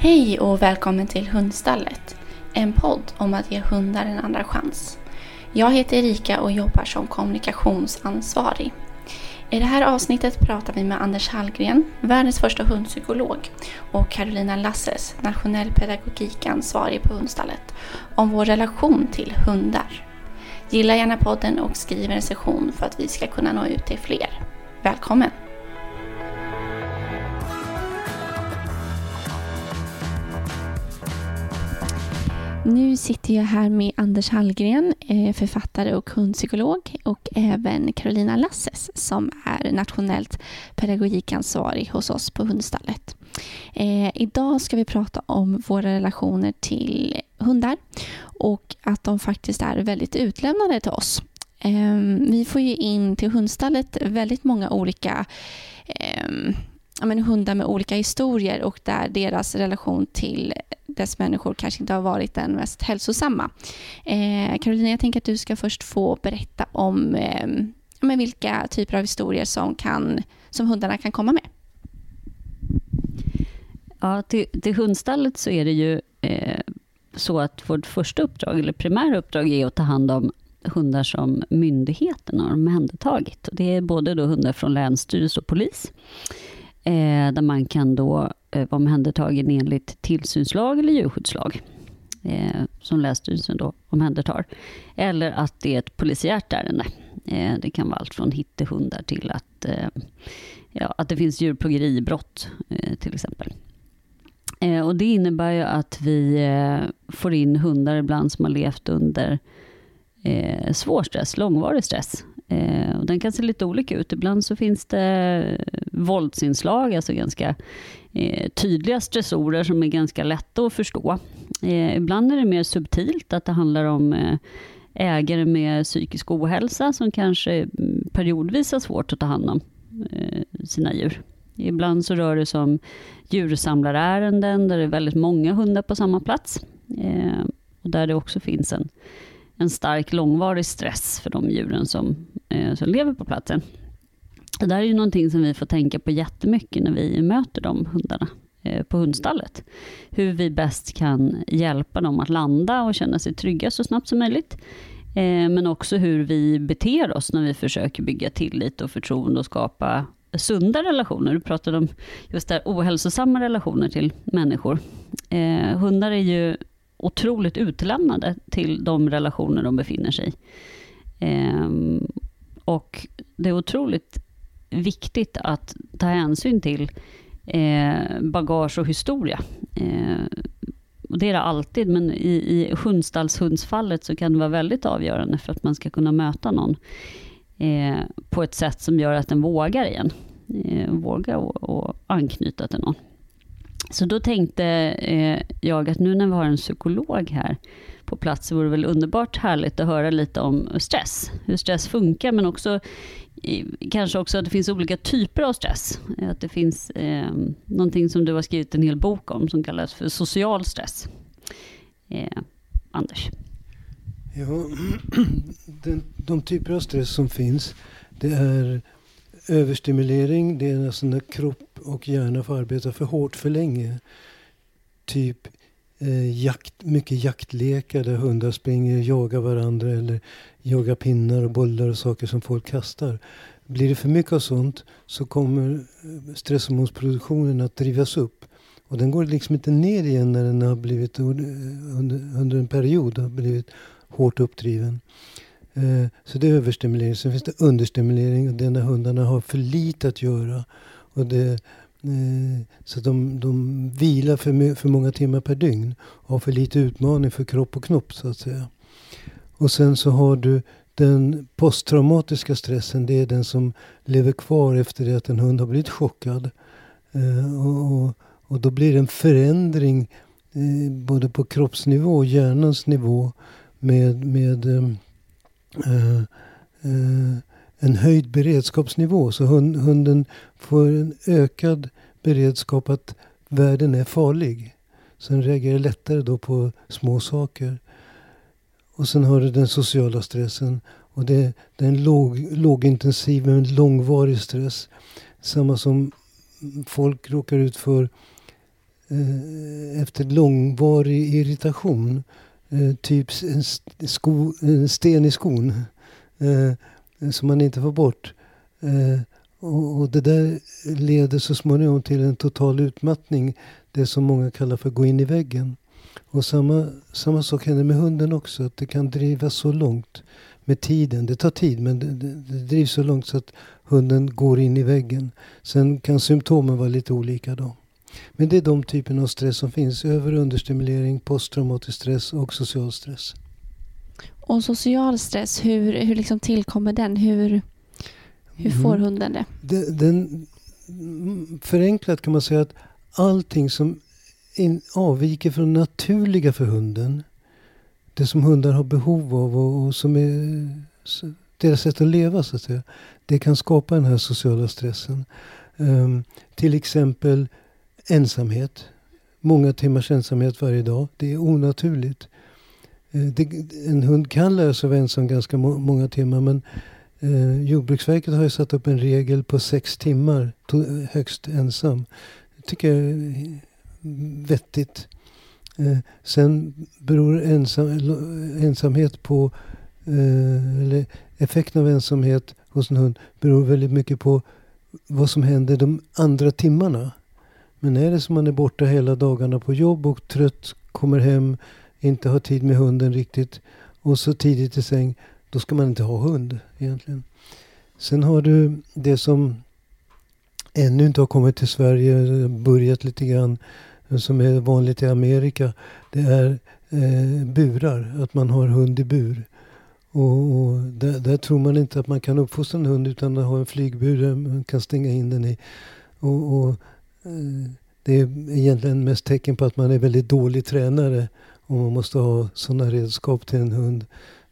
Hej och välkommen till Hundstallet. En podd om att ge hundar en andra chans. Jag heter Erika och jobbar som kommunikationsansvarig. I det här avsnittet pratar vi med Anders Hallgren, världens första hundpsykolog, och Carolina Lasses, nationell pedagogikansvarig på Hundstallet, om vår relation till hundar. Gilla gärna podden och skriv en recension för att vi ska kunna nå ut till fler. Välkommen! Nu sitter jag här med Anders Hallgren, eh, författare och hundpsykolog och även Carolina Lasses som är nationellt pedagogikansvarig hos oss på Hundstallet. Eh, idag ska vi prata om våra relationer till hundar och att de faktiskt är väldigt utlämnade till oss. Ehm, vi får ju in till Hundstallet väldigt många olika ehm, ja, men, hundar med olika historier och där deras relation till dess människor kanske inte har varit den mest hälsosamma. Eh, Carolina, jag tänker att du ska först få berätta om eh, men vilka typer av historier som, kan, som hundarna kan komma med. Ja, till, till hundstallet så är det ju eh, så att vårt första uppdrag, eller primära uppdrag, är att ta hand om hundar som myndigheten har omhändertagit. Det är både då hundar från länsstyrelse och polis eh, där man kan då eh, vara omhändertagen enligt tillsynslag eller djurskyddslag eh, som Länsstyrelsen då omhändertar. Eller att det är ett polisiärt ärende. Eh, det kan vara allt från hittehundar till att, eh, ja, att det finns djurplågeribrott eh, till exempel. Eh, och det innebär ju att vi eh, får in hundar ibland som har levt under eh, svår stress, långvarig stress. Eh, och den kan se lite olika ut. Ibland så finns det våldsinslag, alltså ganska eh, tydliga stressorer som är ganska lätta att förstå. Eh, ibland är det mer subtilt, att det handlar om eh, ägare med psykisk ohälsa som kanske mm, periodvis har svårt att ta hand om eh, sina djur. Ibland så rör det sig om djursamlarärenden där det är väldigt många hundar på samma plats. Eh, och där det också finns en en stark långvarig stress för de djuren som, eh, som lever på platsen. Det där är ju någonting som vi får tänka på jättemycket när vi möter de hundarna eh, på hundstallet. Hur vi bäst kan hjälpa dem att landa och känna sig trygga så snabbt som möjligt. Eh, men också hur vi beter oss när vi försöker bygga tillit och förtroende och skapa sunda relationer. Du pratade om just där ohälsosamma relationer till människor. Eh, hundar är ju otroligt utlämnade till de relationer de befinner sig i. Ehm, och det är otroligt viktigt att ta hänsyn till eh, bagage och historia. Eh, och det är det alltid, men i, i hundstallshundsfallet så kan det vara väldigt avgörande för att man ska kunna möta någon eh, på ett sätt som gör att den vågar igen. Eh, våga och, och anknyta till någon. Så då tänkte eh, jag att nu när vi har en psykolog här på plats så vore det väl underbart härligt att höra lite om stress. Hur stress funkar men också kanske också att det finns olika typer av stress. Att det finns eh, någonting som du har skrivit en hel bok om som kallas för social stress. Eh, Anders? Ja, den, de typer av stress som finns det är överstimulering, det är alltså när kropp och gärna får arbeta för hårt för länge. Typ eh, jakt, mycket jaktlekar där hundar springer och jagar varandra eller jagar pinnar och bollar och saker som folk kastar. Blir det för mycket av sånt så kommer eh, stresshormonsproduktionen att drivas upp. Och den går liksom inte ner igen när den har blivit under, under en period har blivit hårt uppdriven. Eh, så det är överstimulering. Sen finns det understimulering och det är när hundarna har för lite att göra. Och det, eh, så de, de vilar för, för många timmar per dygn. Och har för lite utmaning för kropp och knopp så att säga. Och sen så har du den posttraumatiska stressen. Det är den som lever kvar efter det att en hund har blivit chockad. Eh, och, och, och då blir det en förändring eh, både på kroppsnivå och hjärnans nivå med, med Eh, eh, eh en höjd beredskapsnivå. Så hund, hunden får en ökad beredskap att världen är farlig. Sen reagerar lättare då på små saker. Och sen har du den sociala stressen. Och det, det är en låg, lågintensiv men långvarig stress. Samma som folk råkar ut för eh, efter långvarig irritation, eh, typ en, sko, en sten i skon, eh, Eh, som man inte får bort. Eh, och, och, det där leder så småningom till en total utmattning, det som många kallar för gå in i väggen. Och samma, samma sak händer med hunden också, att det kan drivas så långt med tiden. Det tar tid men det, det, det drivs så långt så att hunden går in i väggen. Sen kan symptomen vara lite olika då. Men det är de typerna av stress som finns. Över och understimulering, posttraumatisk stress och social stress. Och social stress, hur, hur liksom tillkommer den? Hur, hur får mm. hunden det? Den, den, förenklat kan man säga att allting som in, avviker från naturliga för hunden, det som hundar har behov av och, och som är deras sätt att leva, så att säga, det kan skapa den här sociala stressen. Um, till exempel ensamhet. Många timmars ensamhet varje dag. Det är onaturligt. Eh, det, en hund kan lära sig att vara ensam ganska må många timmar men eh, Jordbruksverket har ju satt upp en regel på sex timmar högst ensam. Det tycker jag är vettigt. Eh, sen beror ensam, ensamhet på, eh, eller effekten av ensamhet hos en hund beror väldigt mycket på vad som händer de andra timmarna. Men är det som man är borta hela dagarna på jobb och trött, kommer hem, inte har tid med hunden riktigt och så tidigt i säng, då ska man inte ha hund egentligen. Sen har du det som ännu inte har kommit till Sverige, börjat lite grann, som är vanligt i Amerika. Det är eh, burar, att man har hund i bur. Och, och där, där, tror man inte att man kan uppfostra en hund utan att ha en flygbur där man kan stänga in den i. Och, och eh, det är egentligen mest tecken på att man är väldigt dålig tränare och man måste ha sådana redskap till en hund.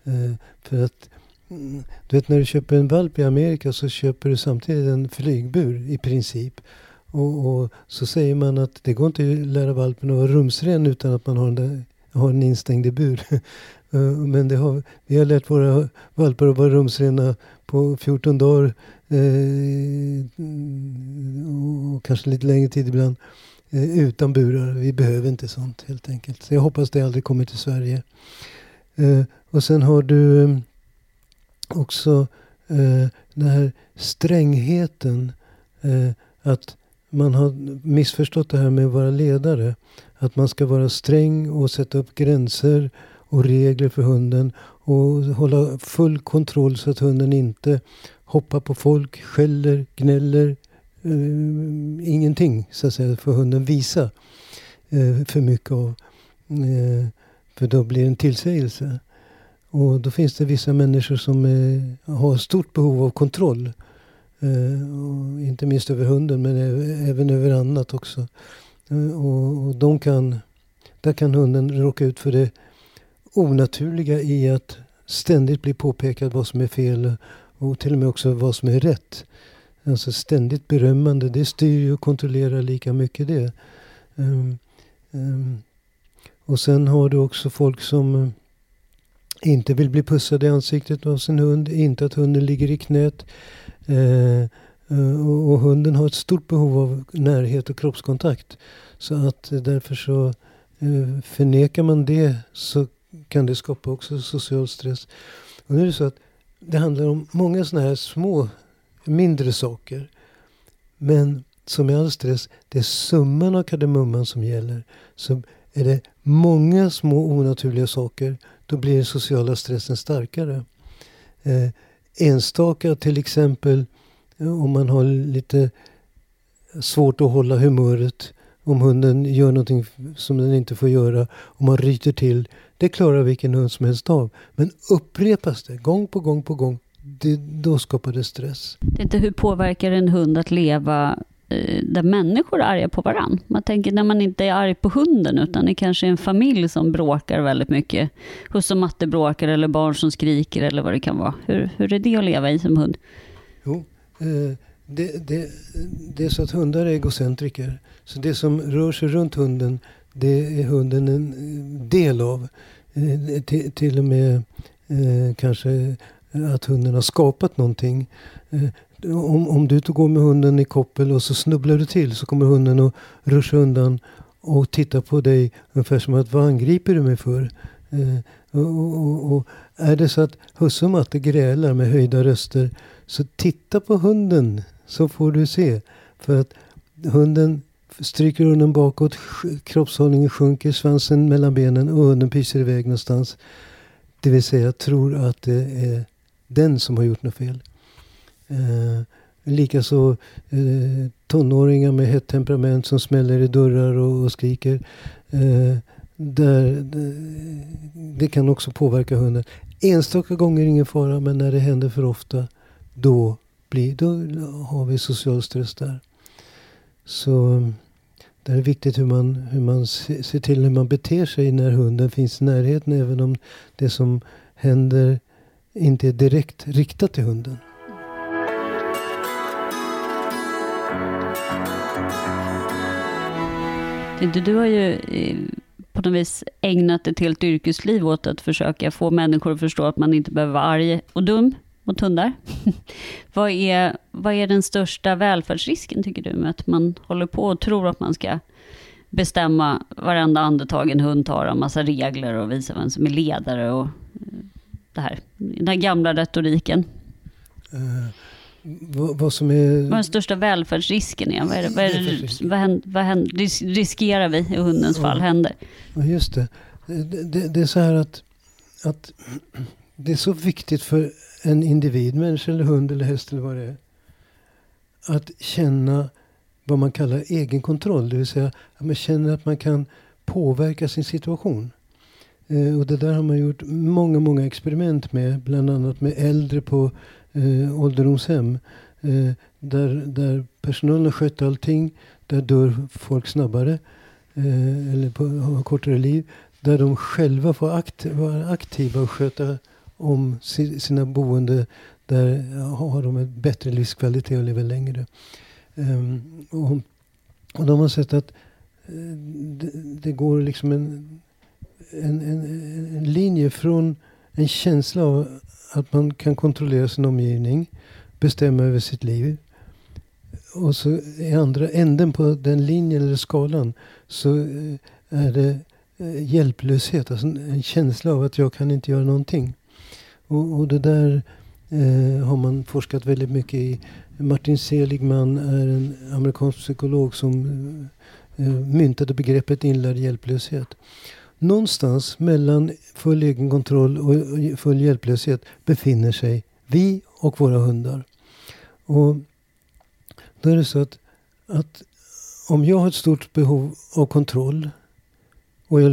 Eh, för att du vet när du köper en valp i Amerika så köper du samtidigt en flygbur i princip. Och, och, så säger man att det går inte att lära valpen att vara rumsren utan att man har, där, har en instängd i bur. Eh, men det har, vi har lärt våra valpar att vara rumsrena på 14 dagar. Eh, och kanske lite längre tid ibland. Eh, utan burar. Vi behöver inte sånt helt enkelt. Så jag hoppas det aldrig kommer till Sverige. Eh, och sen har du eh, också eh, den här strängheten. Eh, att man har missförstått det här med att vara ledare. Att man ska vara sträng och sätta upp gränser och regler för hunden och hålla full kontroll så att hunden inte hoppar på folk, skäller, gnäller eh, ingenting så att säga för hunden visa eh, för mycket av. Eh, för då blir det en tillsägelse. Och då finns det vissa människor som eh, har stort behov av kontroll. Eh, inte minst över hunden men även över annat också. Eh, och, och de kan, där kan hunden råka ut för det onaturliga i att ständigt bli påpekad vad som är fel och till och med också vad som är rätt. Alltså ständigt berömmande, det styr ju och kontrollerar lika mycket det. Um, um, och sen har du också folk som eh, inte vill bli pussade i ansiktet av sin hund, inte att hunden ligger i knät. Uh, och, och, hunden har ett stort behov av närhet och kroppskontakt. Så att därför så förnekar man det så kan det skapa också social stress. Och nu är det så att det handlar om många sådana här små, mindre saker. Men som i all stress, det är summan av kardemumman som gäller. Så är det många små onaturliga saker, då blir den sociala stressen starkare. Eh, enstaka till exempel, eh, om man har lite svårt att hålla humöret om hunden gör någonting som den inte får göra Om man ryter till. Det klarar vilken hund som helst av. Men upprepas det gång på gång på gång, det, då skapar det stress. Det är inte hur påverkar en hund att leva eh, där människor är arga på varann. Man tänker när man inte är arg på hunden, utan det kanske är en familj som bråkar väldigt mycket. Hus och matte bråkar, eller barn som skriker, eller vad det kan vara. Hur, hur är det att leva i som hund? Jo, eh, det, det, det är så att hundar är egocentriker. Så det som rör sig runt hunden, det är hunden en del av. Eh, till, till och med kanske att hunden har skapat någonting. Eh, om, om du går med hunden i koppel och så snubblar du till så kommer hunden att ruscha undan och titta på dig ungefär som att vad angriper du mig för? Eh, och, och, och, är det så att husse och matte grälar med höjda röster så titta på hunden så får du se. För att hunden stryker hunden bakåt, kroppshållningen sjunker, svansen mellan benen och hunden pyser iväg någonstans. Det vill säga tror att det är den som har gjort något fel. Eh, Likaså eh, tonåringar med hett temperament som smäller i dörrar och, och skriker. Eh, där, det, det kan också påverka hunden. Enstaka gånger ingen fara, men när det händer för ofta då, blir, då har vi social stress där. Så det är viktigt hur man, hur man ser till hur man beter sig när hunden finns i närheten. Även om det som händer inte är direkt riktat till hunden. Du, du har ju eh, på något vis ägnat ett helt yrkesliv åt att försöka få människor att förstå att man inte behöver vara arg och dum mot hundar. vad, är, vad är den största välfärdsrisken, tycker du, med att man håller på och tror att man ska bestämma varenda andetag en hund tar, och massa regler och visa vem som är ledare och eh, det här, den gamla retoriken? Uh vad, vad, som är... Vad den största välfärdsrisken är? Vad, är det, vad, är det, vad, händer, vad händer, riskerar vi i hundens fall händer? Ja, just det. Det, det. det, är så här att, att det är så viktigt för en individ, människa eller hund eller häst eller vad det är. Att känna vad man kallar egenkontroll. Det vill säga att man känner att man kan påverka sin situation. Eh, och det där har man gjort många, många experiment med. Bland annat med äldre på eh, ålderdomshem. Eh, där, där personalen skött allting. Där dör folk snabbare. Eh, eller på, har kortare liv. Där de själva får akt, vara aktiva och sköta om si, sina boende. Där eh, har de en bättre livskvalitet och lever längre. Um, och, och de har sett att eh, det, det, går liksom en, en, en, en linje från en känsla av att man kan kontrollera sin omgivning, bestämma över sitt liv. Och så i andra änden på den linjen eller skalan så eh, är det eh, hjälplöshet, alltså en känsla av att jag kan inte göra någonting. Och, och det där eh, har man forskat väldigt mycket i. Martin Seligman är en amerikansk psykolog som eh, myntade begreppet inlärd hjälplöshet. Någonstans mellan full egenkontroll och full hjälplöshet befinner sig vi och våra hundar. Och då är det så att, att om jag har ett stort behov av kontroll och jag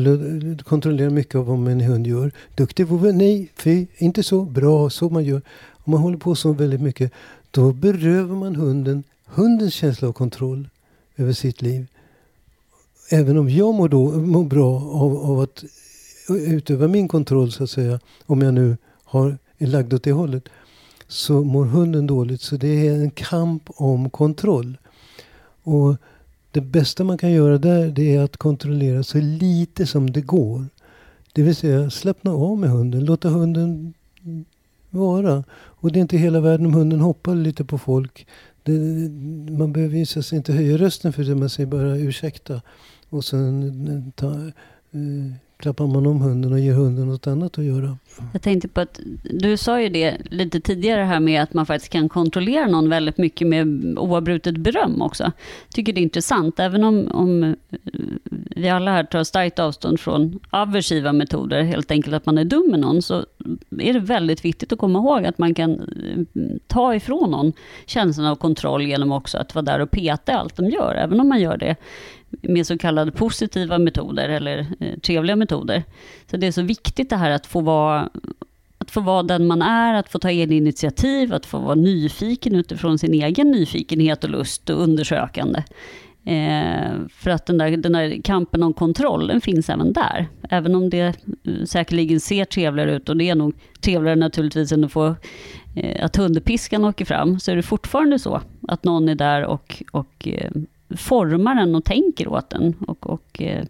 kontrollerar mycket av vad min hund gör. Duktig vovve, nej, fy, inte så bra, så man gör. Om man håller på så väldigt mycket, då berövar man hunden hundens känsla av kontroll över sitt liv även om jag mår, då, mår bra av, av att utöva min kontroll så att säga, om jag nu har, är lagd åt det hållet, så mår hunden dåligt. Så det är en kamp om kontroll. Och det bästa man kan göra där det är att kontrollera så lite som det går. Det vill säga slappna av med hunden, låta hunden vara. Och det är inte hela världen om hunden hoppar lite på folk. Det, man behöver ju inte höja rösten för det, man säger bara ursäkta. Och sen eh, ta, eh, klappar man om hunden och ger hunden något annat att göra. Jag tänkte på att du sa ju det lite tidigare här med att man faktiskt kan kontrollera någon väldigt mycket med oavbrutet beröm också. Tycker det är intressant, även om, om eh, vi alla här tar starkt avstånd från aversiva metoder, helt enkelt att man är dum med någon, så är det väldigt viktigt att komma ihåg att man kan eh, ta ifrån någon känslan av kontroll genom också att vara där och peta allt de gör, även om man gör det med så kallade positiva metoder eller eh, trevliga metoder metoder. Så det är så viktigt det här att få vara att få vara den man är, att få ta egna initiativ, att få vara nyfiken utifrån sin egen nyfikenhet och lust och undersökande. Eh, för att den där, den där kampen om kontroll, den finns även där. Även om det eh, säkerligen ser trevligare ut och det är nog trevligare naturligtvis än att få eh, att hundpiskan åker fram, så är det fortfarande så att någon är där och, och eh, formar den och tänker åt den och, och eh,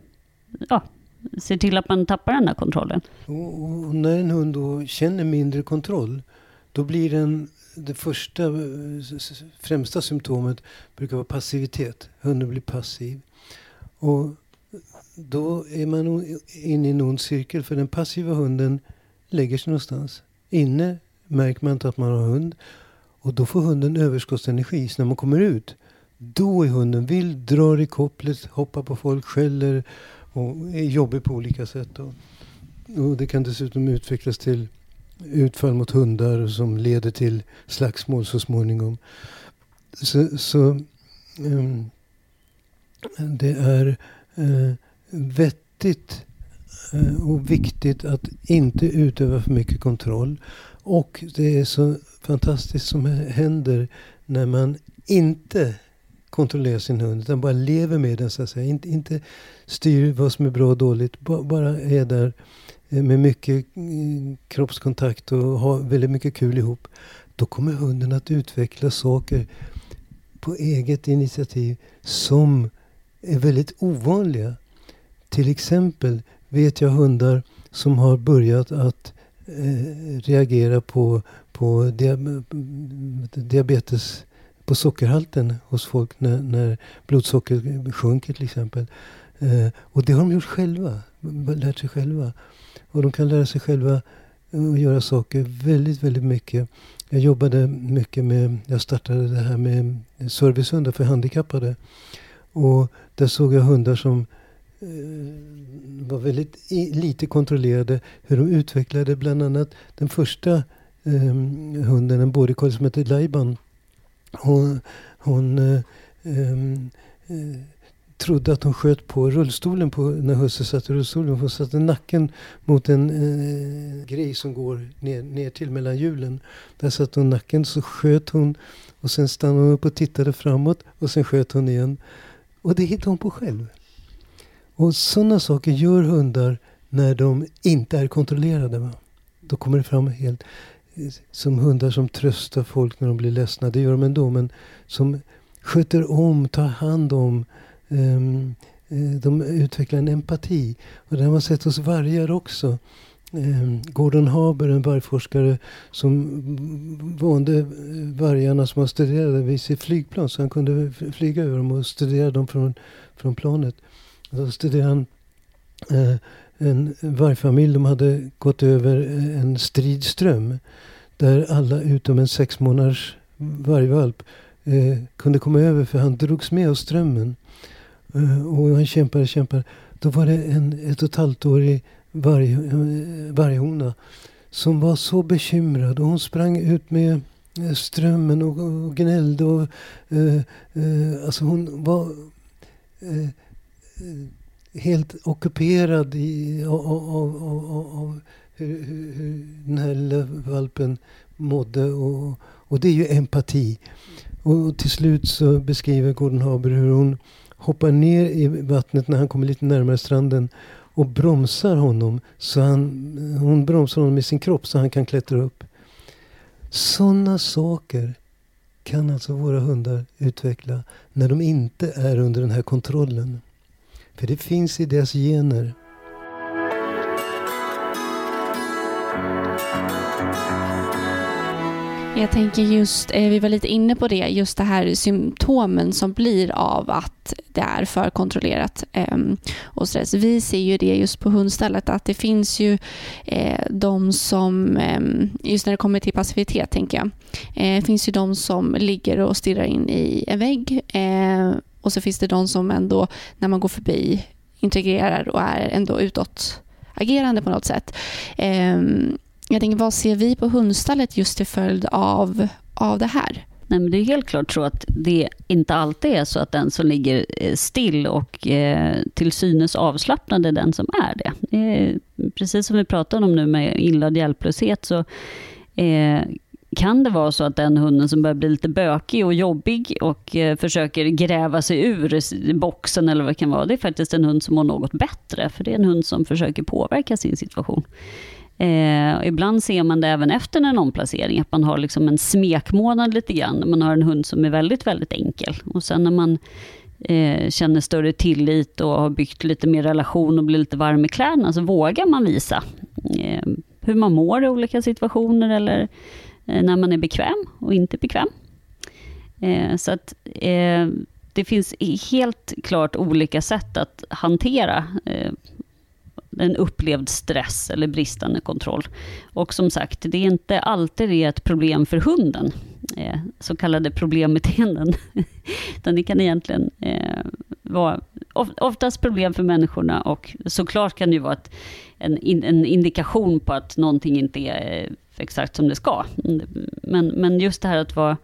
ja, ser till att man tappar den här kontrollen. Och, och när en hund då känner mindre kontroll, då blir den det första, eh, främsta symptomet brukar vara passivitet. Hunden blir passiv. Och då är man inne i en ond cirkel. För den passiva hunden lägger sig någonstans. Inne märker man inte att man har hund. Och då får hunden överskottsenergi. Så när man kommer ut, då är hunden vild, drar i kopplet, hoppar på folk, skäller och är jobbig på olika sätt. Och, och det kan dessutom utvecklas till utfall mot hundar som leder till slagsmål så småningom. Så, så um, det är uh, vettigt uh, och viktigt att inte utöva för mycket kontroll. Och det är så fantastiskt som händer när man inte kontrollera sin hund utan bara lever med den så att säga. Inte, inte styr vad som är bra och dåligt. Bara är där eh, med mycket mm, kroppskontakt och har väldigt mycket kul ihop. Då kommer hunden att utveckla saker på eget initiativ som är väldigt ovanliga. Till exempel vet jag hundar som har börjat att eh, reagera på, på mm, diabetes, på sockerhalten hos folk när, när blodsockret sjunker till exempel. Eh, och det har de gjort själva, lärt sig själva. Och de kan lära sig själva eh, att göra saker väldigt, väldigt mycket. Jag jobbade mycket med, jag startade det här med servicehundar för handikappade. Och där såg jag hundar som eh, var väldigt lite kontrollerade. Hur de utvecklade bland annat den första eh, hunden, en border collie som hette Laiban. Hon, hon eh, ehm, eh, trodde att hon sköt på rullstolen på, när husse satt i rullstolen. Hon satte nacken mot en eh, grej som går ner, ner till mellan hjulen. Där satte hon nacken, så sköt hon och sen stannade hon upp och tittade framåt och sen sköt hon igen. Och det hittade hon på själv. Och sådana saker gör hundar när de inte är kontrollerade. Va? Då kommer det fram helt som hundar som tröstar folk när de blir ledsna. Det gör de ändå. Men som sköter om, tar hand om. Um, de utvecklar en empati. Och det har man sett hos vargar också. Um, Gordon Haber, en vargforskare som vande eh, vargarna som han studerade vid sitt flygplan. Så han kunde flyga över dem och studera dem från, från planet. Då studerade han uh, en vargfamilj. De hade gått över eh, en stridström. Där alla utom en sex månaders vargvalp eh, kunde komma över för han drogs med av strömmen. Eh, och han kämpade, och kämpade. Då var det en ett och ett halvt årig varg, eh, varghona som var så bekymrad. Och hon sprang ut med eh, strömmen och, och gnällde. Och, eh, eh, alltså hon var eh, eh helt ockuperad i, av, av, av, av hur, hur, hur den här lilla valpen mådde. Och, och det är ju empati. Och till slut så beskriver Gordon Haber hur hon hoppar ner i vattnet när han kommer lite närmare stranden och bromsar honom. Så han, hon bromsar honom med sin kropp så han kan klättra upp. Sådana saker kan alltså våra hundar utveckla när de inte är under den här kontrollen. För det finns i deras gener. Jag tänker just, eh, vi var lite inne på det, just det här symptomen som blir av att det är för kontrollerat ehm, och stress. Vi ser ju det just på hundstallet att det finns ju eh, de som, ehm, just när det kommer till passivitet tänker jag, eh, finns ju de som ligger och stirrar in i en vägg och så finns det de som ändå när man går förbi integrerar och är ändå utåtagerande på något sätt. Ehm, jag tänker, vad ser vi på hundstallet just till följd av, av det här? Nej, men det är helt klart så att det inte alltid är så att den som ligger eh, still och eh, till synes avslappnad är den som är det. Eh, precis som vi pratade om nu med inlärd hjälplöshet så kan det vara så att den hunden som börjar bli lite bökig och jobbig och eh, försöker gräva sig ur boxen eller vad det kan vara, det är faktiskt en hund som mår något bättre, för det är en hund som försöker påverka sin situation. Eh, ibland ser man det även efter en omplacering, att man har liksom en smekmånad lite grann. Man har en hund som är väldigt, väldigt enkel. Och sen när man eh, känner större tillit och har byggt lite mer relation och blir lite varm i kläderna, så vågar man visa eh, hur man mår i olika situationer eller Eh, när man är bekväm och inte bekväm. Eh, så att eh, det finns helt klart olika sätt att hantera en upplevd stress eller bristande kontroll. Och som sagt, det är inte alltid det ett problem för hunden, så kallade problembeteenden. Utan det kan egentligen vara oftast problem för människorna och såklart kan det ju vara en indikation på att någonting inte är exakt som det ska. Men, men just det här att, vara,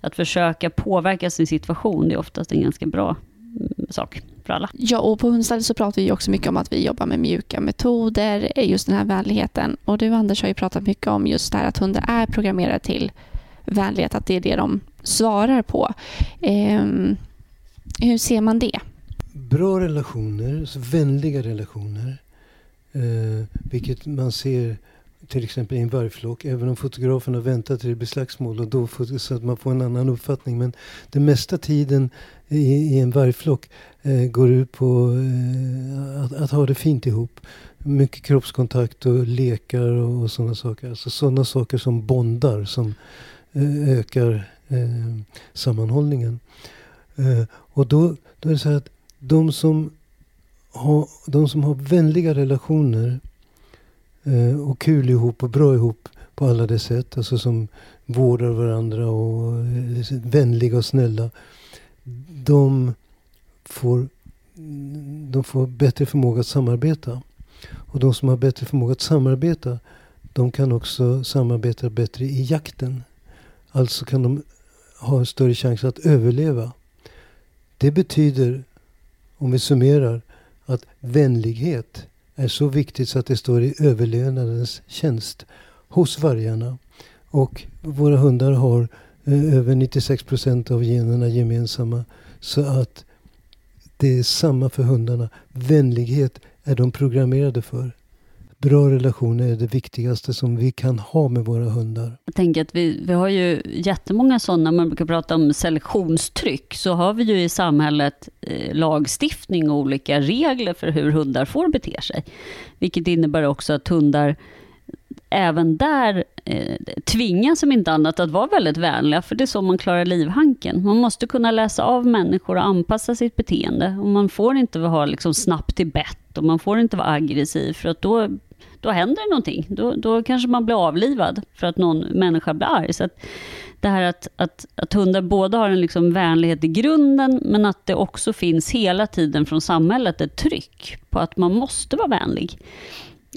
att försöka påverka sin situation, det är oftast en ganska bra mm, sak för alla. Ja, och på Hundstall så pratar vi också mycket om att vi jobbar med mjuka metoder, just den här vänligheten. Och du Anders har ju pratat mycket om just det här att hundar är programmerade till vänlighet, att det är det de svarar på. Eh, hur ser man det? Bra relationer, så vänliga relationer, eh, vilket man ser till exempel i en vargflock, även om fotograferna väntar till det blir slagsmål och då så att man får en annan uppfattning. Men den mesta tiden i, i en vargflock eh, går ut på eh, att, att, ha det fint ihop. Mycket kroppskontakt och lekar och, och sådana saker. Alltså sådana saker som bondar, som eh, ökar eh, sammanhållningen. Eh, och då, då är det så här att de som har, de som har vänliga relationer Eh, och kul ihop och bra ihop på alla de sätt. Alltså som vårdar varandra och är eh, vänliga och snälla. De får, de får bättre förmåga att samarbeta. Och de som har bättre förmåga att samarbeta, de kan också samarbeta bättre i jakten. Alltså kan de ha en större chans att överleva. Det betyder, om vi summerar, att vänlighet är så viktigt så att det står i överlevnadens tjänst hos vargarna. Och våra hundar har eh, över 96 procent av generna gemensamma. Så att det är samma för hundarna. Vänlighet är de programmerade för. Bra relationer är det viktigaste som vi kan ha med våra hundar. Jag tänker att vi, vi har ju jättemånga sådana, man brukar prata om selektionstryck, så har vi ju i samhället eh, lagstiftning och olika regler för hur hundar får bete sig. Vilket innebär också att hundar även där eh, tvingas som inte annat att vara väldigt vänliga, för det är så man klarar livhanken. Man måste kunna läsa av människor och anpassa sitt beteende. Och man får inte ha liksom snabbt till bett och man får inte vara aggressiv, för att då då händer det någonting. Då, då kanske man blir avlivad för att någon människa blir arg. Så att det här att, att, att hundar både har en liksom vänlighet i grunden, men att det också finns hela tiden från samhället ett tryck på att man måste vara vänlig.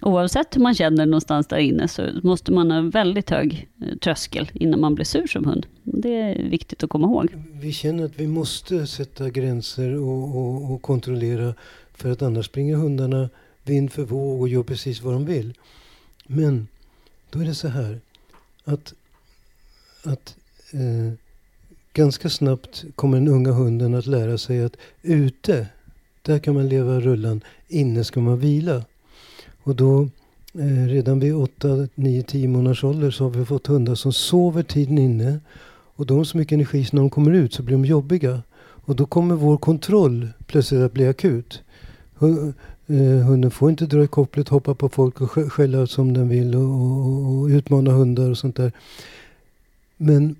Oavsett hur man känner någonstans där inne så måste man ha väldigt hög eh, tröskel innan man blir sur som hund. Det är viktigt att komma ihåg. Vi känner att vi måste sätta gränser och, och, och kontrollera för att annars springer hundarna vind för våg och gör precis vad de vill. Men då är det så här att, att eh, ganska snabbt kommer den unga hunden att lära sig att ute, där kan man leva rullan, inne ska man vila. Och då eh, redan vid 8, 9, 10 månaders ålder så har vi fått hundar som sover tiden inne. Och de har så mycket energi så när de kommer ut så blir de jobbiga. Och då kommer vår kontroll plötsligt att bli akut. Eh, hunden får inte dra i kopplet, hoppa på folk och skälla som den vill och, och, och utmana hundar och sånt där. Men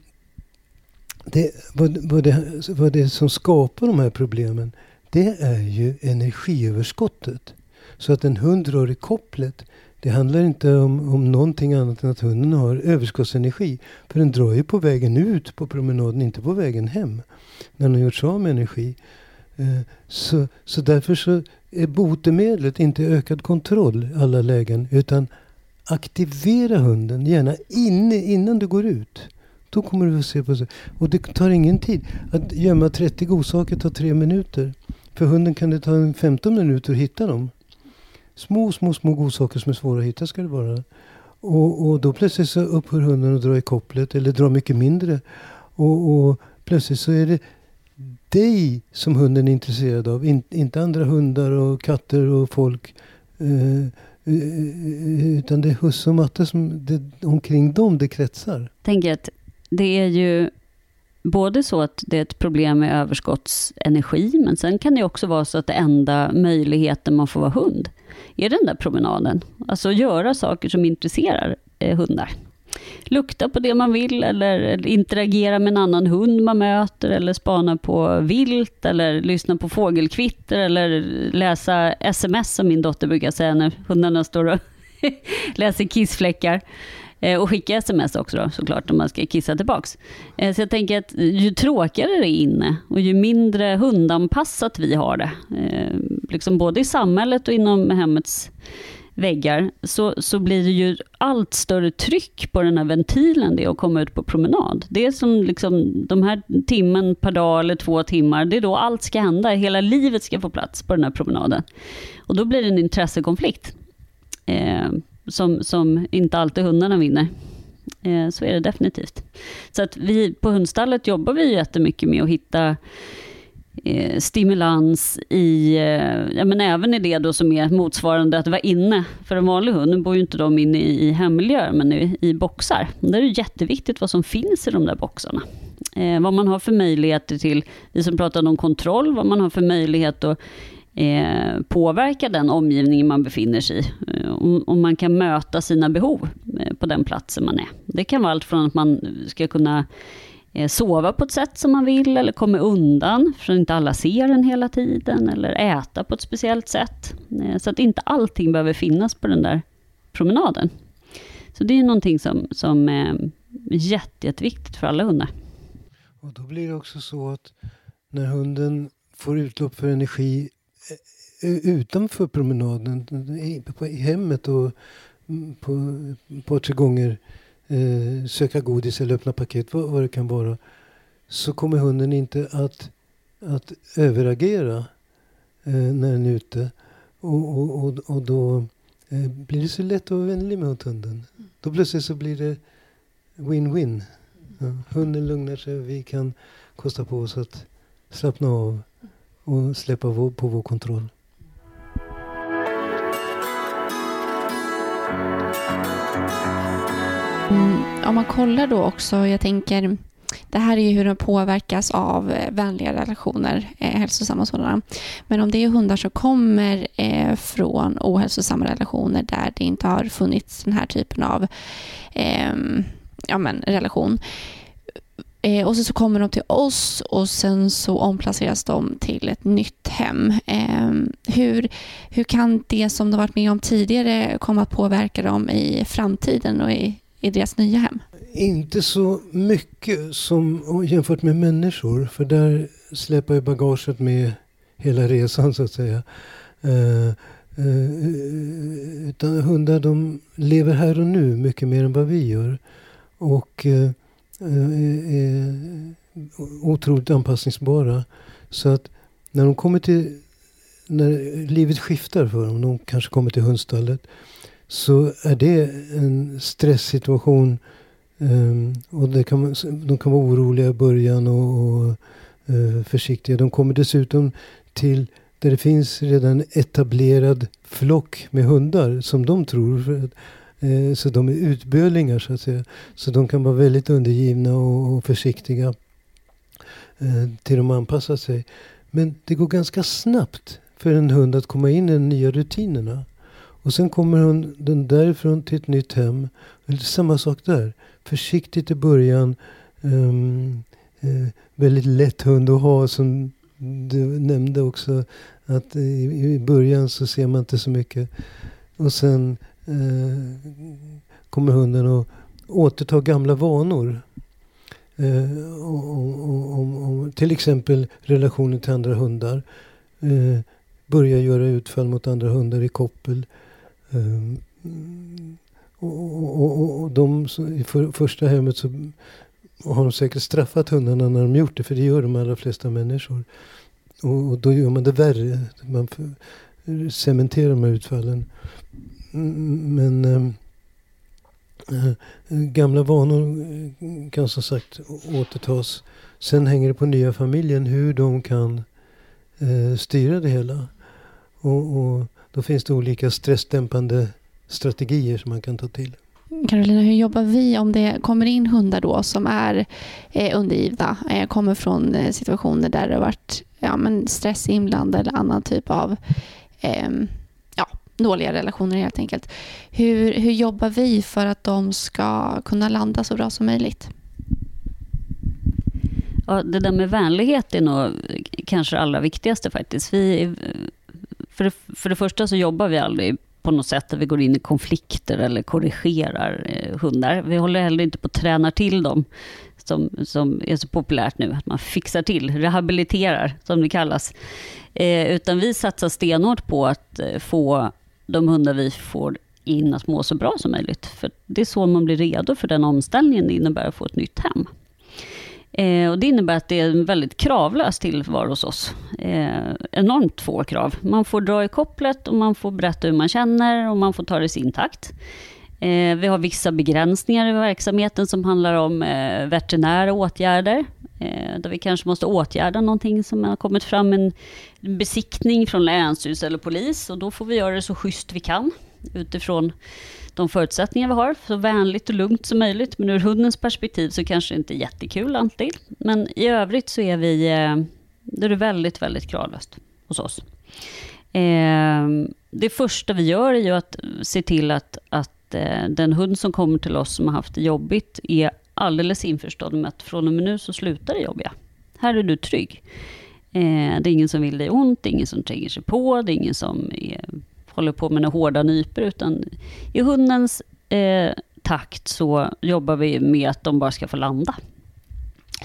det, vad, vad, det, vad det som skapar de här problemen, det är ju energiöverskottet. Så att en hund drar i kopplet, det handlar inte om, om någonting annat än att hunden har överskottsenergi. För den drar ju på vägen ut på promenaden, inte på vägen hem. När den har gjort sig av med energi. Eh, så, så därför så är botemedlet inte ökad kontroll i alla lägen. Utan aktivera hunden, gärna inne, innan du går ut. Då kommer du att se på sig. Och det tar ingen tid. Att gömma 30 godsaker tar tre minuter. För hunden kan det ta 15 minuter att hitta dem. Små, små, små godsaker som är svåra att hitta ska det vara. Och, och då plötsligt så upphör hunden att dra i kopplet eller dra mycket mindre. Och, och plötsligt så är det dig som hunden är intresserad av. In, inte andra hundar och katter och folk. Eh, eh, utan det är husse och matte som det, omkring dem det kretsar. Tänker att det är ju både så att det är ett problem med överskottsenergi, men sen kan det också vara så att det enda möjligheten man får vara hund är den där promenaden. Alltså göra saker som intresserar eh, hundar lukta på det man vill eller interagera med en annan hund man möter eller spana på vilt eller lyssna på fågelkvitter eller läsa sms som min dotter brukar säga när hundarna står och läser kissfläckar. Eh, och skicka sms också då, såklart om man ska kissa tillbaks. Eh, så jag tänker att ju tråkigare det är inne och ju mindre hundanpassat vi har det, eh, liksom både i samhället och inom hemmets väggar, så, så blir det ju allt större tryck på den här ventilen det är att komma ut på promenad. Det är som liksom de här timmen per dag eller två timmar, det är då allt ska hända. Hela livet ska få plats på den här promenaden. Och då blir det en intressekonflikt. Eh, som, som inte alltid hundarna vinner. Eh, så är det definitivt. Så att vi på hundstallet jobbar vi jättemycket med att hitta eh, stimulans i, eh, ja, men även i det då som är motsvarande att vara inne för en vanlig hund. Nu bor ju inte de inne i, i men i, i boxar. Där är det jätteviktigt vad som finns i de där boxarna. Eh, vad man har för möjligheter till, vi som pratade om kontroll, vad man har för möjlighet att eh, påverka den omgivning man befinner sig i. Eh, om, om, man kan möta sina behov eh, på den platsen man är. Det kan vara allt från att man ska kunna Eh, sova på ett sätt som man vill, eller komma undan, för att inte alla ser en hela tiden, eller äta på ett speciellt sätt. Eh, så att inte allting behöver finnas på den där promenaden. Så det är någonting som, som eh, är jätte, jätteviktigt för alla hundar. Och då blir det också så att när hunden får utlopp för energi utanför promenaden, i hemmet och mm, på, på tre gånger eh, söka godis eller öppna paket, vad, vad det kan vara, så kommer hunden inte att, att överagera eh, när den är ute. Och, och, och, och då eh, blir det så lätt att vara vänlig mot hunden. Då plötsligt så blir det win-win. Ja, hunden lugnar sig och vi kan kosta på oss att slappna av och släppa vår, på vår kontroll. Mm, Ehm, om man kollar då också, jag tänker det här är ju hur de påverkas av eh, vänliga relationer, eh, hälsosamma sådana. Men om det är hundar som kommer eh, från ohälsosamma relationer där det inte har funnits den här typen av eh, ja, men, relation. Eh, och så, så kommer de till oss och sen så omplaceras de till ett nytt hem. Eh, hur, hur kan det som de varit med om tidigare komma att påverka dem i framtiden och i, i deras nya hem? Inte så mycket som jämfört med människor. För där släpar ju bagaget med hela resan så att säga. Uh, uh, utan hundar de lever här och nu mycket mer än vad vi gör. Och uh, är otroligt anpassningsbara. Så att när de kommer till... När livet skiftar för dem, de kanske kommer till hundstallet så är det en stresssituation. Um, och det kan, de kan vara oroliga i början och, och uh, försiktiga. De kommer dessutom till där det finns redan etablerad flock med hundar som de tror. För att, uh, så de är utbölingar så att säga. Så de kan vara väldigt undergivna och, och försiktiga uh, till de anpassar sig. Men det går ganska snabbt för en hund att komma in i de nya rutinerna. Och sen kommer hon den därifrån till ett nytt hem. Samma sak där. Försiktigt i början. Um, uh, väldigt lätt hund att ha som du nämnde också. Att i, i början så ser man inte så mycket. Och sen uh, kommer hunden att återta gamla vanor. Uh, och, och, och, till exempel relationen till andra hundar. Uh, börja göra utfall mot andra hundar i koppel. Eh, och, och, och, de i för, första hemmet så har de säkert straffat hundarna när de gjort det. För det gör de allra flesta människor. Och, och då gör man det värre. Man cementerar de här utfallen. Men äh, gamla vanor kan som sagt återtas. Sen hänger det på nya familjen hur de kan äh, styra det hela. Och, och då finns det olika stressdämpande strategier som man kan ta till. Carolina, hur jobbar vi om det kommer in hundar då som är eh, undergivna, eh, kommer från eh, situationer där det har varit ja, men stress inblandad eller annan typ av eh, ja, dåliga relationer helt enkelt. Hur, hur jobbar vi för att de ska kunna landa så bra som möjligt? Ja, det där med vänlighet är nog kanske det allra viktigaste faktiskt. Vi, för, det, för det första så jobbar vi aldrig på något sätt där vi går in i konflikter eller korrigerar eh, hundar. Vi håller heller inte på att träna till dem, som, som är så populärt nu, att man fixar till, rehabiliterar som det kallas. Eh, utan vi satsar stenhårt på att eh, få de hundar vi får in att må så bra som möjligt. För det är så man blir redo för den omställningen det innebär att få ett nytt hem. Eh, och det innebär att det är en väldigt kravlös tillvaro hos oss. Eh, enormt få krav. Man får dra i kopplet och man får berätta hur man känner och man får ta det i sin takt. Eh, vi har vissa begränsningar i verksamheten som handlar om eh, veterinära åtgärder. Eh, där vi kanske måste åtgärda någonting som har kommit fram en besiktning från länsstyrelse eller polis. Och då får vi göra det så schysst vi kan utifrån de förutsättningar vi har, så vänligt och lugnt som möjligt. Men ur hundens perspektiv så kanske det inte är jättekul alltid. Men i övrigt så är vi, eh, det är väldigt, väldigt kravlöst hos oss. Ehm, det första vi gör är ju att se till att, att eh, den hund som kommer till oss som har haft det jobbigt är alldeles införstådd med att från och med nu så slutar det jobbiga. Här är du trygg. Ehm, det är ingen som vill dig ont, det är ingen som tränger sig på, det är ingen som är håller på med några hårda nyper, utan i hundens eh, takt så jobbar vi med att de bara ska få landa.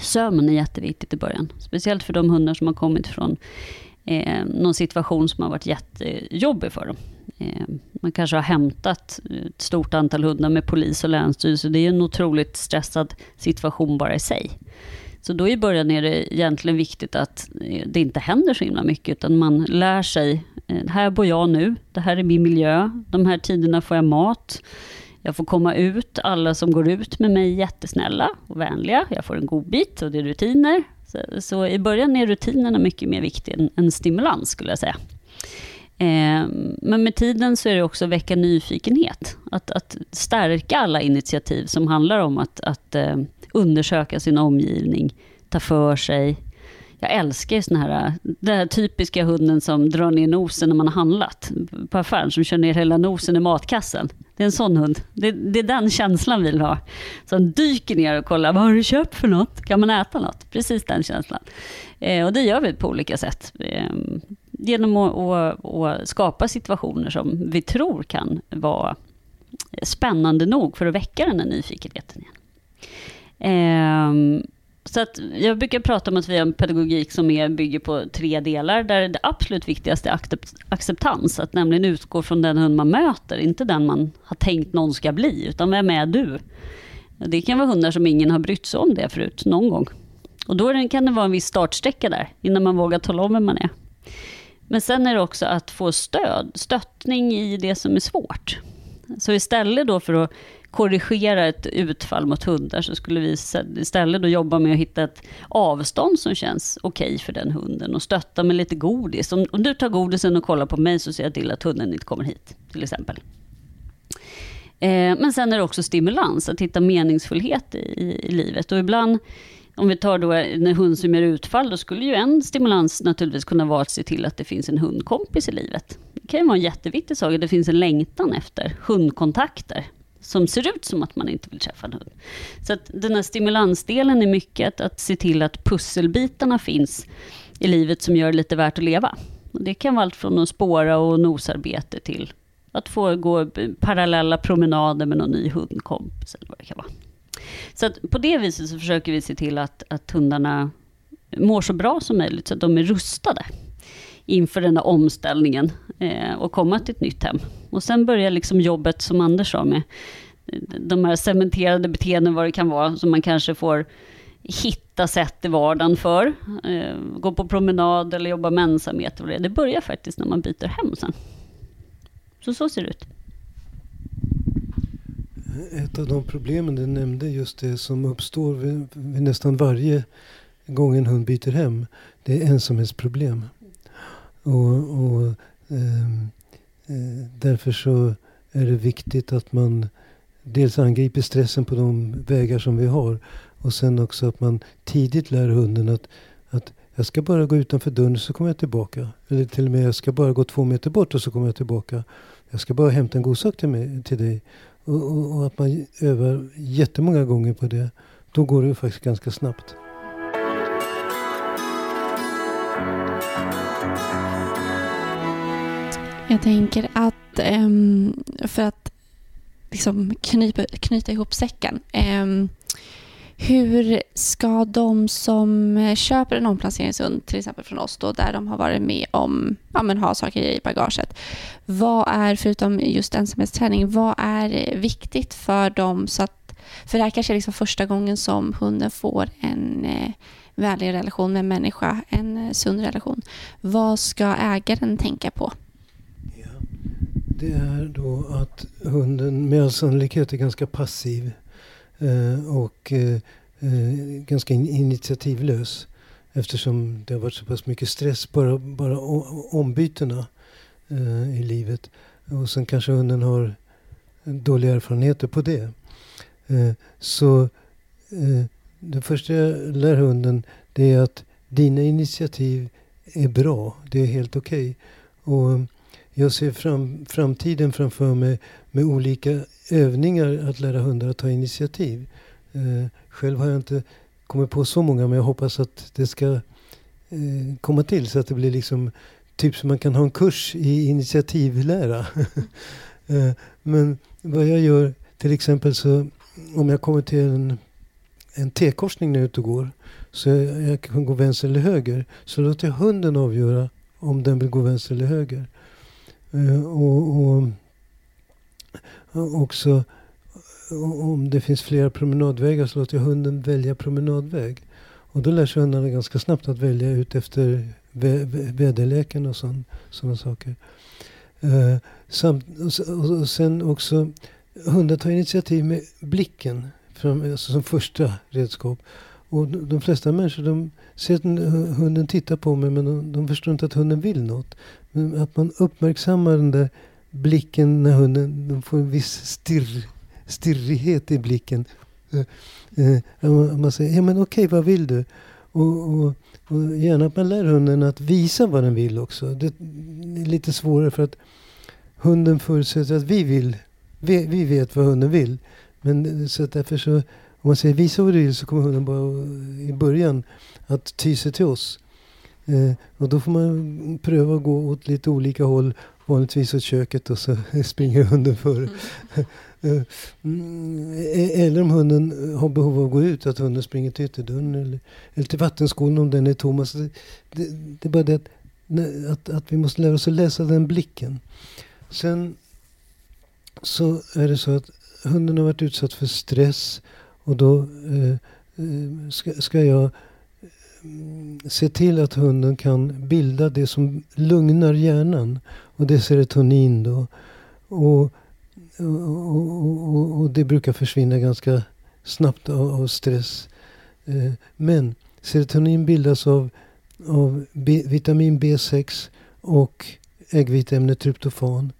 Sömn är jätteviktigt i början, speciellt för de hundar som har kommit från eh, någon situation som har varit jättejobbig för dem. Eh, man kanske har hämtat ett stort antal hundar med polis och länsstyrelse. Det är en otroligt stressad situation bara i sig. Så då i början är det egentligen viktigt att eh, det inte händer så himla mycket, utan man lär sig, Eh, här bor jag nu, det här är min miljö, de här tiderna får jag mat, jag får komma ut, alla som går ut med mig är jättesnälla och vänliga, jag får en god bit och det är rutiner. Så, så i början är rutinerna mycket mer viktiga än, än stimulans, skulle jag säga. Eh, men med tiden så är det också att väcka nyfikenhet. Att, att stärka alla initiativ som handlar om att, att eh, undersöka sin omgivning, ta för sig. Jag älskar ju såna här, den här typiska hunden som drar ner nosen när man har handlat på affären, som kör ner hela nosen i matkassen. Det är en sån hund. Det, det är den känslan vi vill ha. Som dyker ner och kollar, vad har du köpt för något? Kan man äta något? Precis den känslan. Eh, och det gör vi på olika sätt. Eh, genom att, att, att skapa situationer som vi tror kan vara spännande nog för att väcka den här nyfikenheten igen. Eh, så att jag brukar prata om att vi har en pedagogik som är, bygger på tre delar, där det absolut viktigaste är acceptans, att nämligen utgå från den hund man möter, inte den man har tänkt någon ska bli, utan vem är du? Det kan vara hundar som ingen har brytt sig om det förut, någon gång. Och då kan det vara en viss startsträcka där, innan man vågar tala om vem man är. Men sen är det också att få stöd, stöttning i det som är svårt. Så istället då för att korrigera ett utfall mot hundar så skulle vi istället då jobba med att hitta ett avstånd som känns okej okay för den hunden och stötta med lite godis. Om, om du tar godisen och kollar på mig så ser jag till att hunden inte kommer hit, till exempel. Eh, men sen är det också stimulans, att hitta meningsfullhet i, i, i livet. Och ibland om vi tar då en hund som gör utfall, då skulle ju en stimulans naturligtvis kunna vara att se till att det finns en hundkompis i livet. Det kan ju vara en jätteviktig sak, att det finns en längtan efter hundkontakter som ser ut som att man inte vill träffa en hund. Så att den här stimulansdelen är mycket att, att se till att pusselbitarna finns i livet som gör det lite värt att leva. Och det kan vara allt från att spåra och nosarbete till att få gå parallella promenader med någon ny hundkompis eller vad det kan vara. Så att på det viset så försöker vi se till att, att hundarna mår så bra som möjligt, så att de är rustade inför den där omställningen eh, och komma till ett nytt hem. Och sen börjar liksom jobbet, som Anders sa, med eh, de här cementerade beteenden, vad det kan vara, som man kanske får hitta sätt i vardagen för. Eh, gå på promenad eller jobba med ensamhet. Och det. det börjar faktiskt när man byter hem sen. Så så ser det ut. Ett av de problemen du nämnde, just det som uppstår vid, vid nästan varje gång en hund byter hem, det är ensamhetsproblem. Och, och ehm, eh, därför så är det viktigt att man dels angriper stressen på de vägar som vi har. Och sen också att man tidigt lär hunden att, att jag ska bara gå utanför dörren så kommer jag tillbaka. Eller till och med jag ska bara gå två meter bort och så kommer jag tillbaka. jag ska bara hämta en god sak till, mig, till dig. Och, och, och, att man övar jättemånga gånger på det. Då går det faktiskt ganska snabbt. Jag tänker att um, för att liksom knypa, knyta ihop säcken. Um, hur ska de som köper en omplaceringshund, till exempel från oss då, där de har varit med om, ja men ha saker i bagaget. Vad är, förutom just ensamhetsträning, vad är viktigt för dem så att, för det här kanske är liksom första gången som hunden får en eh, vänlig relation med människa, en eh, sund relation. Vad ska ägaren tänka på? Ja, det är då att hunden med all sannolikhet är ganska passiv Eh, och eh, eh ganska initiativlös. Eftersom det har varit så pass mycket stress, bara, bara ombytena eh, i livet. Och sen kanske hunden har dåliga erfarenheter på det. Så det första jag lär hunden det är att dina initiativ är bra. Det är helt okej. Okay. jag ser fram, framtiden framför mig med olika övningar att lära hundar att ta initiativ. Eh, själv har jag inte kommit på så många men jag hoppas att det ska eh, komma till så att det blir liksom typ som man kan ha en kurs i initiativlära. eh, men vad jag gör till exempel så om jag kommer till en, en T-korsning när jag är ute och går så jag, kan gå vänster eller höger så låter jag hunden avgöra om den vill gå vänster eller höger. Eh, och, och också om det finns flera promenadvägar så låter jag hunden välja promenadväg. Och då lär sig hundarna ganska snabbt att välja ut efter vä väderleken och sådana saker. Eh, samt, och, och sen också, hundar tar initiativ med blicken fram, alltså som första redskap. Och de flesta människor de ser att hunden tittar på mig men de, de förstår inte att hunden vill något. Men att man uppmärksammar den där blicken när hunden de får en viss stirr, stirrighet i blicken. Eh, eh man säger, ja men okej, vad vill du? Och, och, och, gärna att man lär hunden att visa vad den vill också. Det är lite svårare för att hunden förutsätter att vi vill. Vi, vi vet vad hunden vill. Men så därför så, om man säger visa vad du vill så kommer hunden bara i början att ty sig till oss. Eh, och då får man pröva att gå åt lite olika håll vanligtvis åt köket och så springer hunden före. Mm. Eh, eller om hunden har behov av att gå ut, att hunden springer till ytterdörren eller, eller till vattenskålen om den är tom. Alltså det, det, det, är bara det att, att, att, vi måste lära oss att läsa den blicken. Sen så är det så att hunden har varit utsatt för stress och då eh, eh ska, ska jag mm, se till att hunden kan bilda det som lugnar hjärnan. Och det är serotonin då. Och, och, och, och det brukar försvinna ganska snabbt av, av stress. Eh, men serotonin bildas av, av B, vitamin B6 och äggviteämnet tryptofan.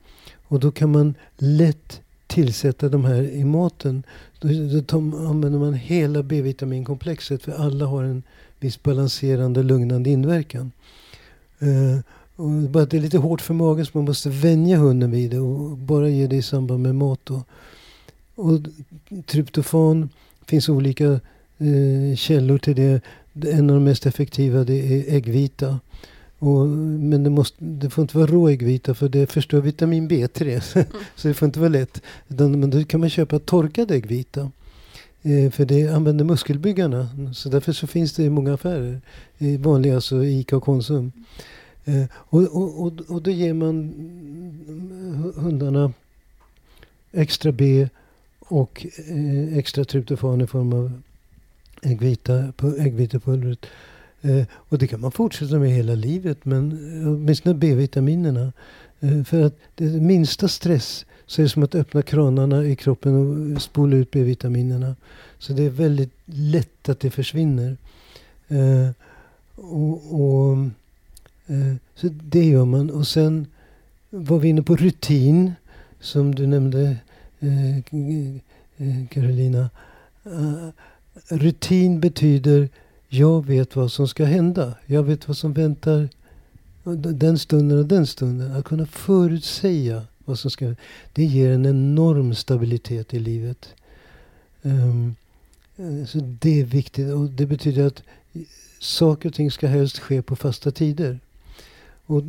Och då kan man lätt tillsätta de här i maten. Då, då använder man hela B-vitaminkomplexet för alla har en viss balanserande lugnande inverkan. Uh, och bara att det är lite hårt för magen så man måste vänja hunden vid det och bara ge det i samband med mat. Då. Och tryptofan finns olika eh, källor till det. En av de mest effektiva det är äggvita. Och, men det, måste, det får inte vara rå äggvita för det förstör vitamin B3. så det får inte vara lätt. Men då kan man köpa torkad äggvita. Eh, för det använder muskelbyggarna. Så därför så finns det i många affärer. I vanliga, alltså ICA och Konsum. Eh, och, och, och, och då ger man hundarna extra B och eh, extra tryptofan i form av äggvita, äggvitepulvret. Eh, och det kan man fortsätta med hela livet, men eh, åtminstone B-vitaminerna. Eh, för att det minsta stress så är det som att öppna kranarna i kroppen och spola ut B-vitaminerna. Så det är väldigt lätt att det försvinner. Och, och så det gör man. Och sen var vi inne på rutin, som du nämnde Carolina. Rutin betyder jag vet vad som ska hända. Jag vet vad som väntar den stunden och den stunden. Att kunna förutsäga Vad som ska, hända. det ger en enorm stabilitet i livet. Um, så det är viktigt och det betyder att saker och ting ska helst ske på fasta tider. Och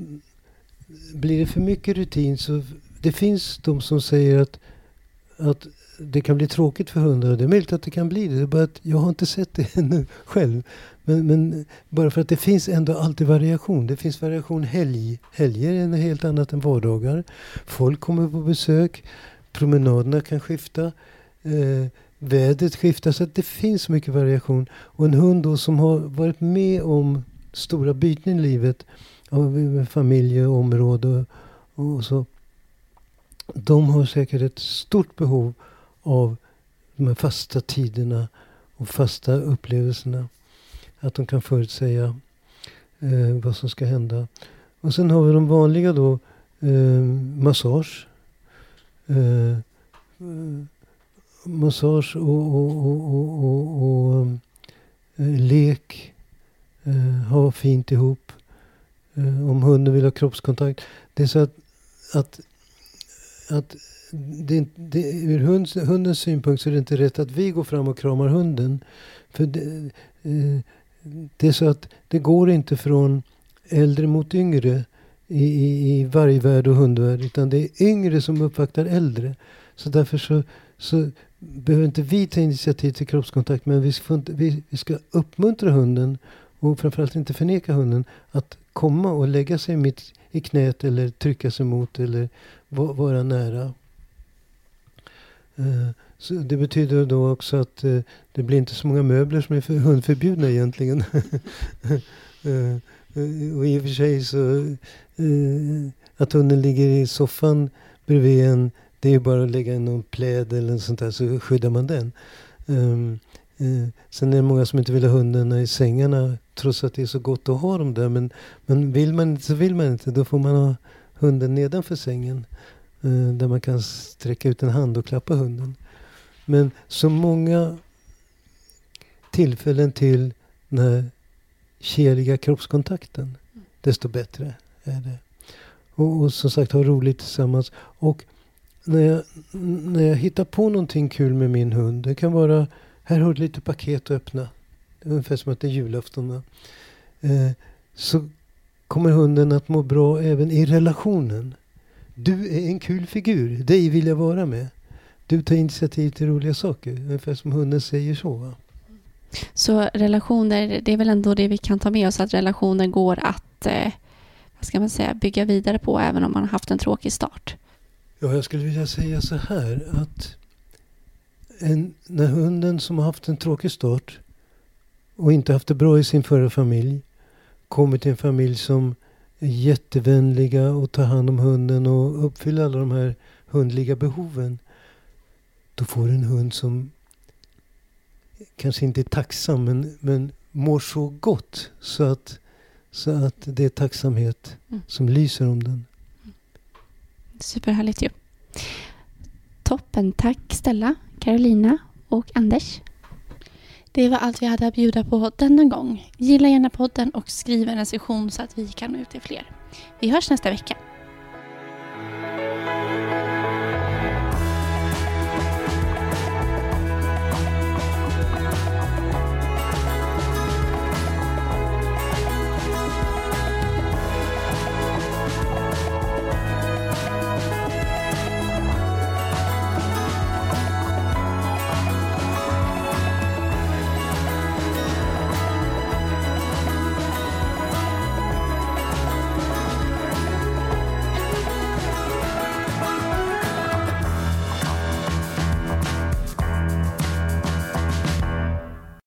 blir det för mycket rutin så det finns de som säger att, att det kan bli tråkigt för hundar. Det är möjligt att det kan bli det. Det är bara att jag har inte sett det ännu själv. Men, men, bara för att det finns ändå alltid variation. Det finns variation helg. Helger är något helt annat än vardagar. Folk kommer på besök. Promenaderna kan skifta. Eh, vädret skiftar. Så att det finns mycket variation. Och en hund då som har varit med om stora byten i livet. Av eh, familj och område och så. De har säkert ett stort behov av de här fasta tiderna och fasta upplevelserna. Att de kan förutsäga eh, vad som ska hända. Och sen har vi de vanliga då. Eh, massage. Eh, massage och, och, och, och, och eh, lek. Eh, ha fint ihop. Eh, om hunden vill ha kroppskontakt. Det är så att, att, att det, det, ur hunds, hundens synpunkt så är det inte rätt att vi går fram och kramar hunden. För det, eh, det är så att det går inte från äldre mot yngre i, i, i vargvärld och hundvärld. Utan det är yngre som uppvaktar äldre. Så därför så, så behöver inte vi ta initiativ till kroppskontakt. Men vi ska, vi, vi ska uppmuntra hunden och framförallt inte förneka hunden att komma och lägga sig mitt i knät eller trycka sig mot eller vara nära. Eh, så det betyder då också att eh, det blir inte så många möbler som är för hundförbjudna egentligen. Eh, och i och för sig så att hunden ligger i soffan bredvid en, det är ju bara att lägga in någon pläd eller något sånt där så skyddar man den. Ehm, sen är det många som inte vill ha hundarna i sängarna trots att det är så gott att ha dem där. Men, men vill man inte så vill man inte. Då får man ha hunden nedanför sängen. Eh, där man kan sträcka ut en hand och klappa hunden. Men så många tillfällen till den här keliga kroppskontakten, desto bättre är det. Och, och som sagt ha roligt tillsammans. Och när jag, när jag hittar på någonting kul med min hund. Det kan vara, här har du lite paket att öppna. Ungefär som att det är julafton. Eh, så kommer hunden att må bra även i relationen. Du är en kul figur. Dig vill jag vara med. Du tar initiativ till roliga saker. Ungefär som hunden säger så. Va? Så relationer, det är väl ändå det vi kan ta med oss. Att relationer går att eh, vad ska man säga, bygga vidare på även om man har haft en tråkig start. Ja, jag skulle vilja säga så här att en, när hunden som har haft en tråkig start och inte haft det bra i sin förra familj kommer till en familj som är jättevänliga och tar hand om hunden och uppfyller alla de här hundliga behoven. Då får du en hund som kanske inte är tacksam men, men mår så gott så att, så att det är tacksamhet mm. som lyser om den. Superhärligt ju. Toppen. Tack Stella, Carolina och Anders. Det var allt vi hade att bjuda på denna gång. Gilla gärna podden och skriv en recension så att vi kan nå ut till fler. Vi hörs nästa vecka.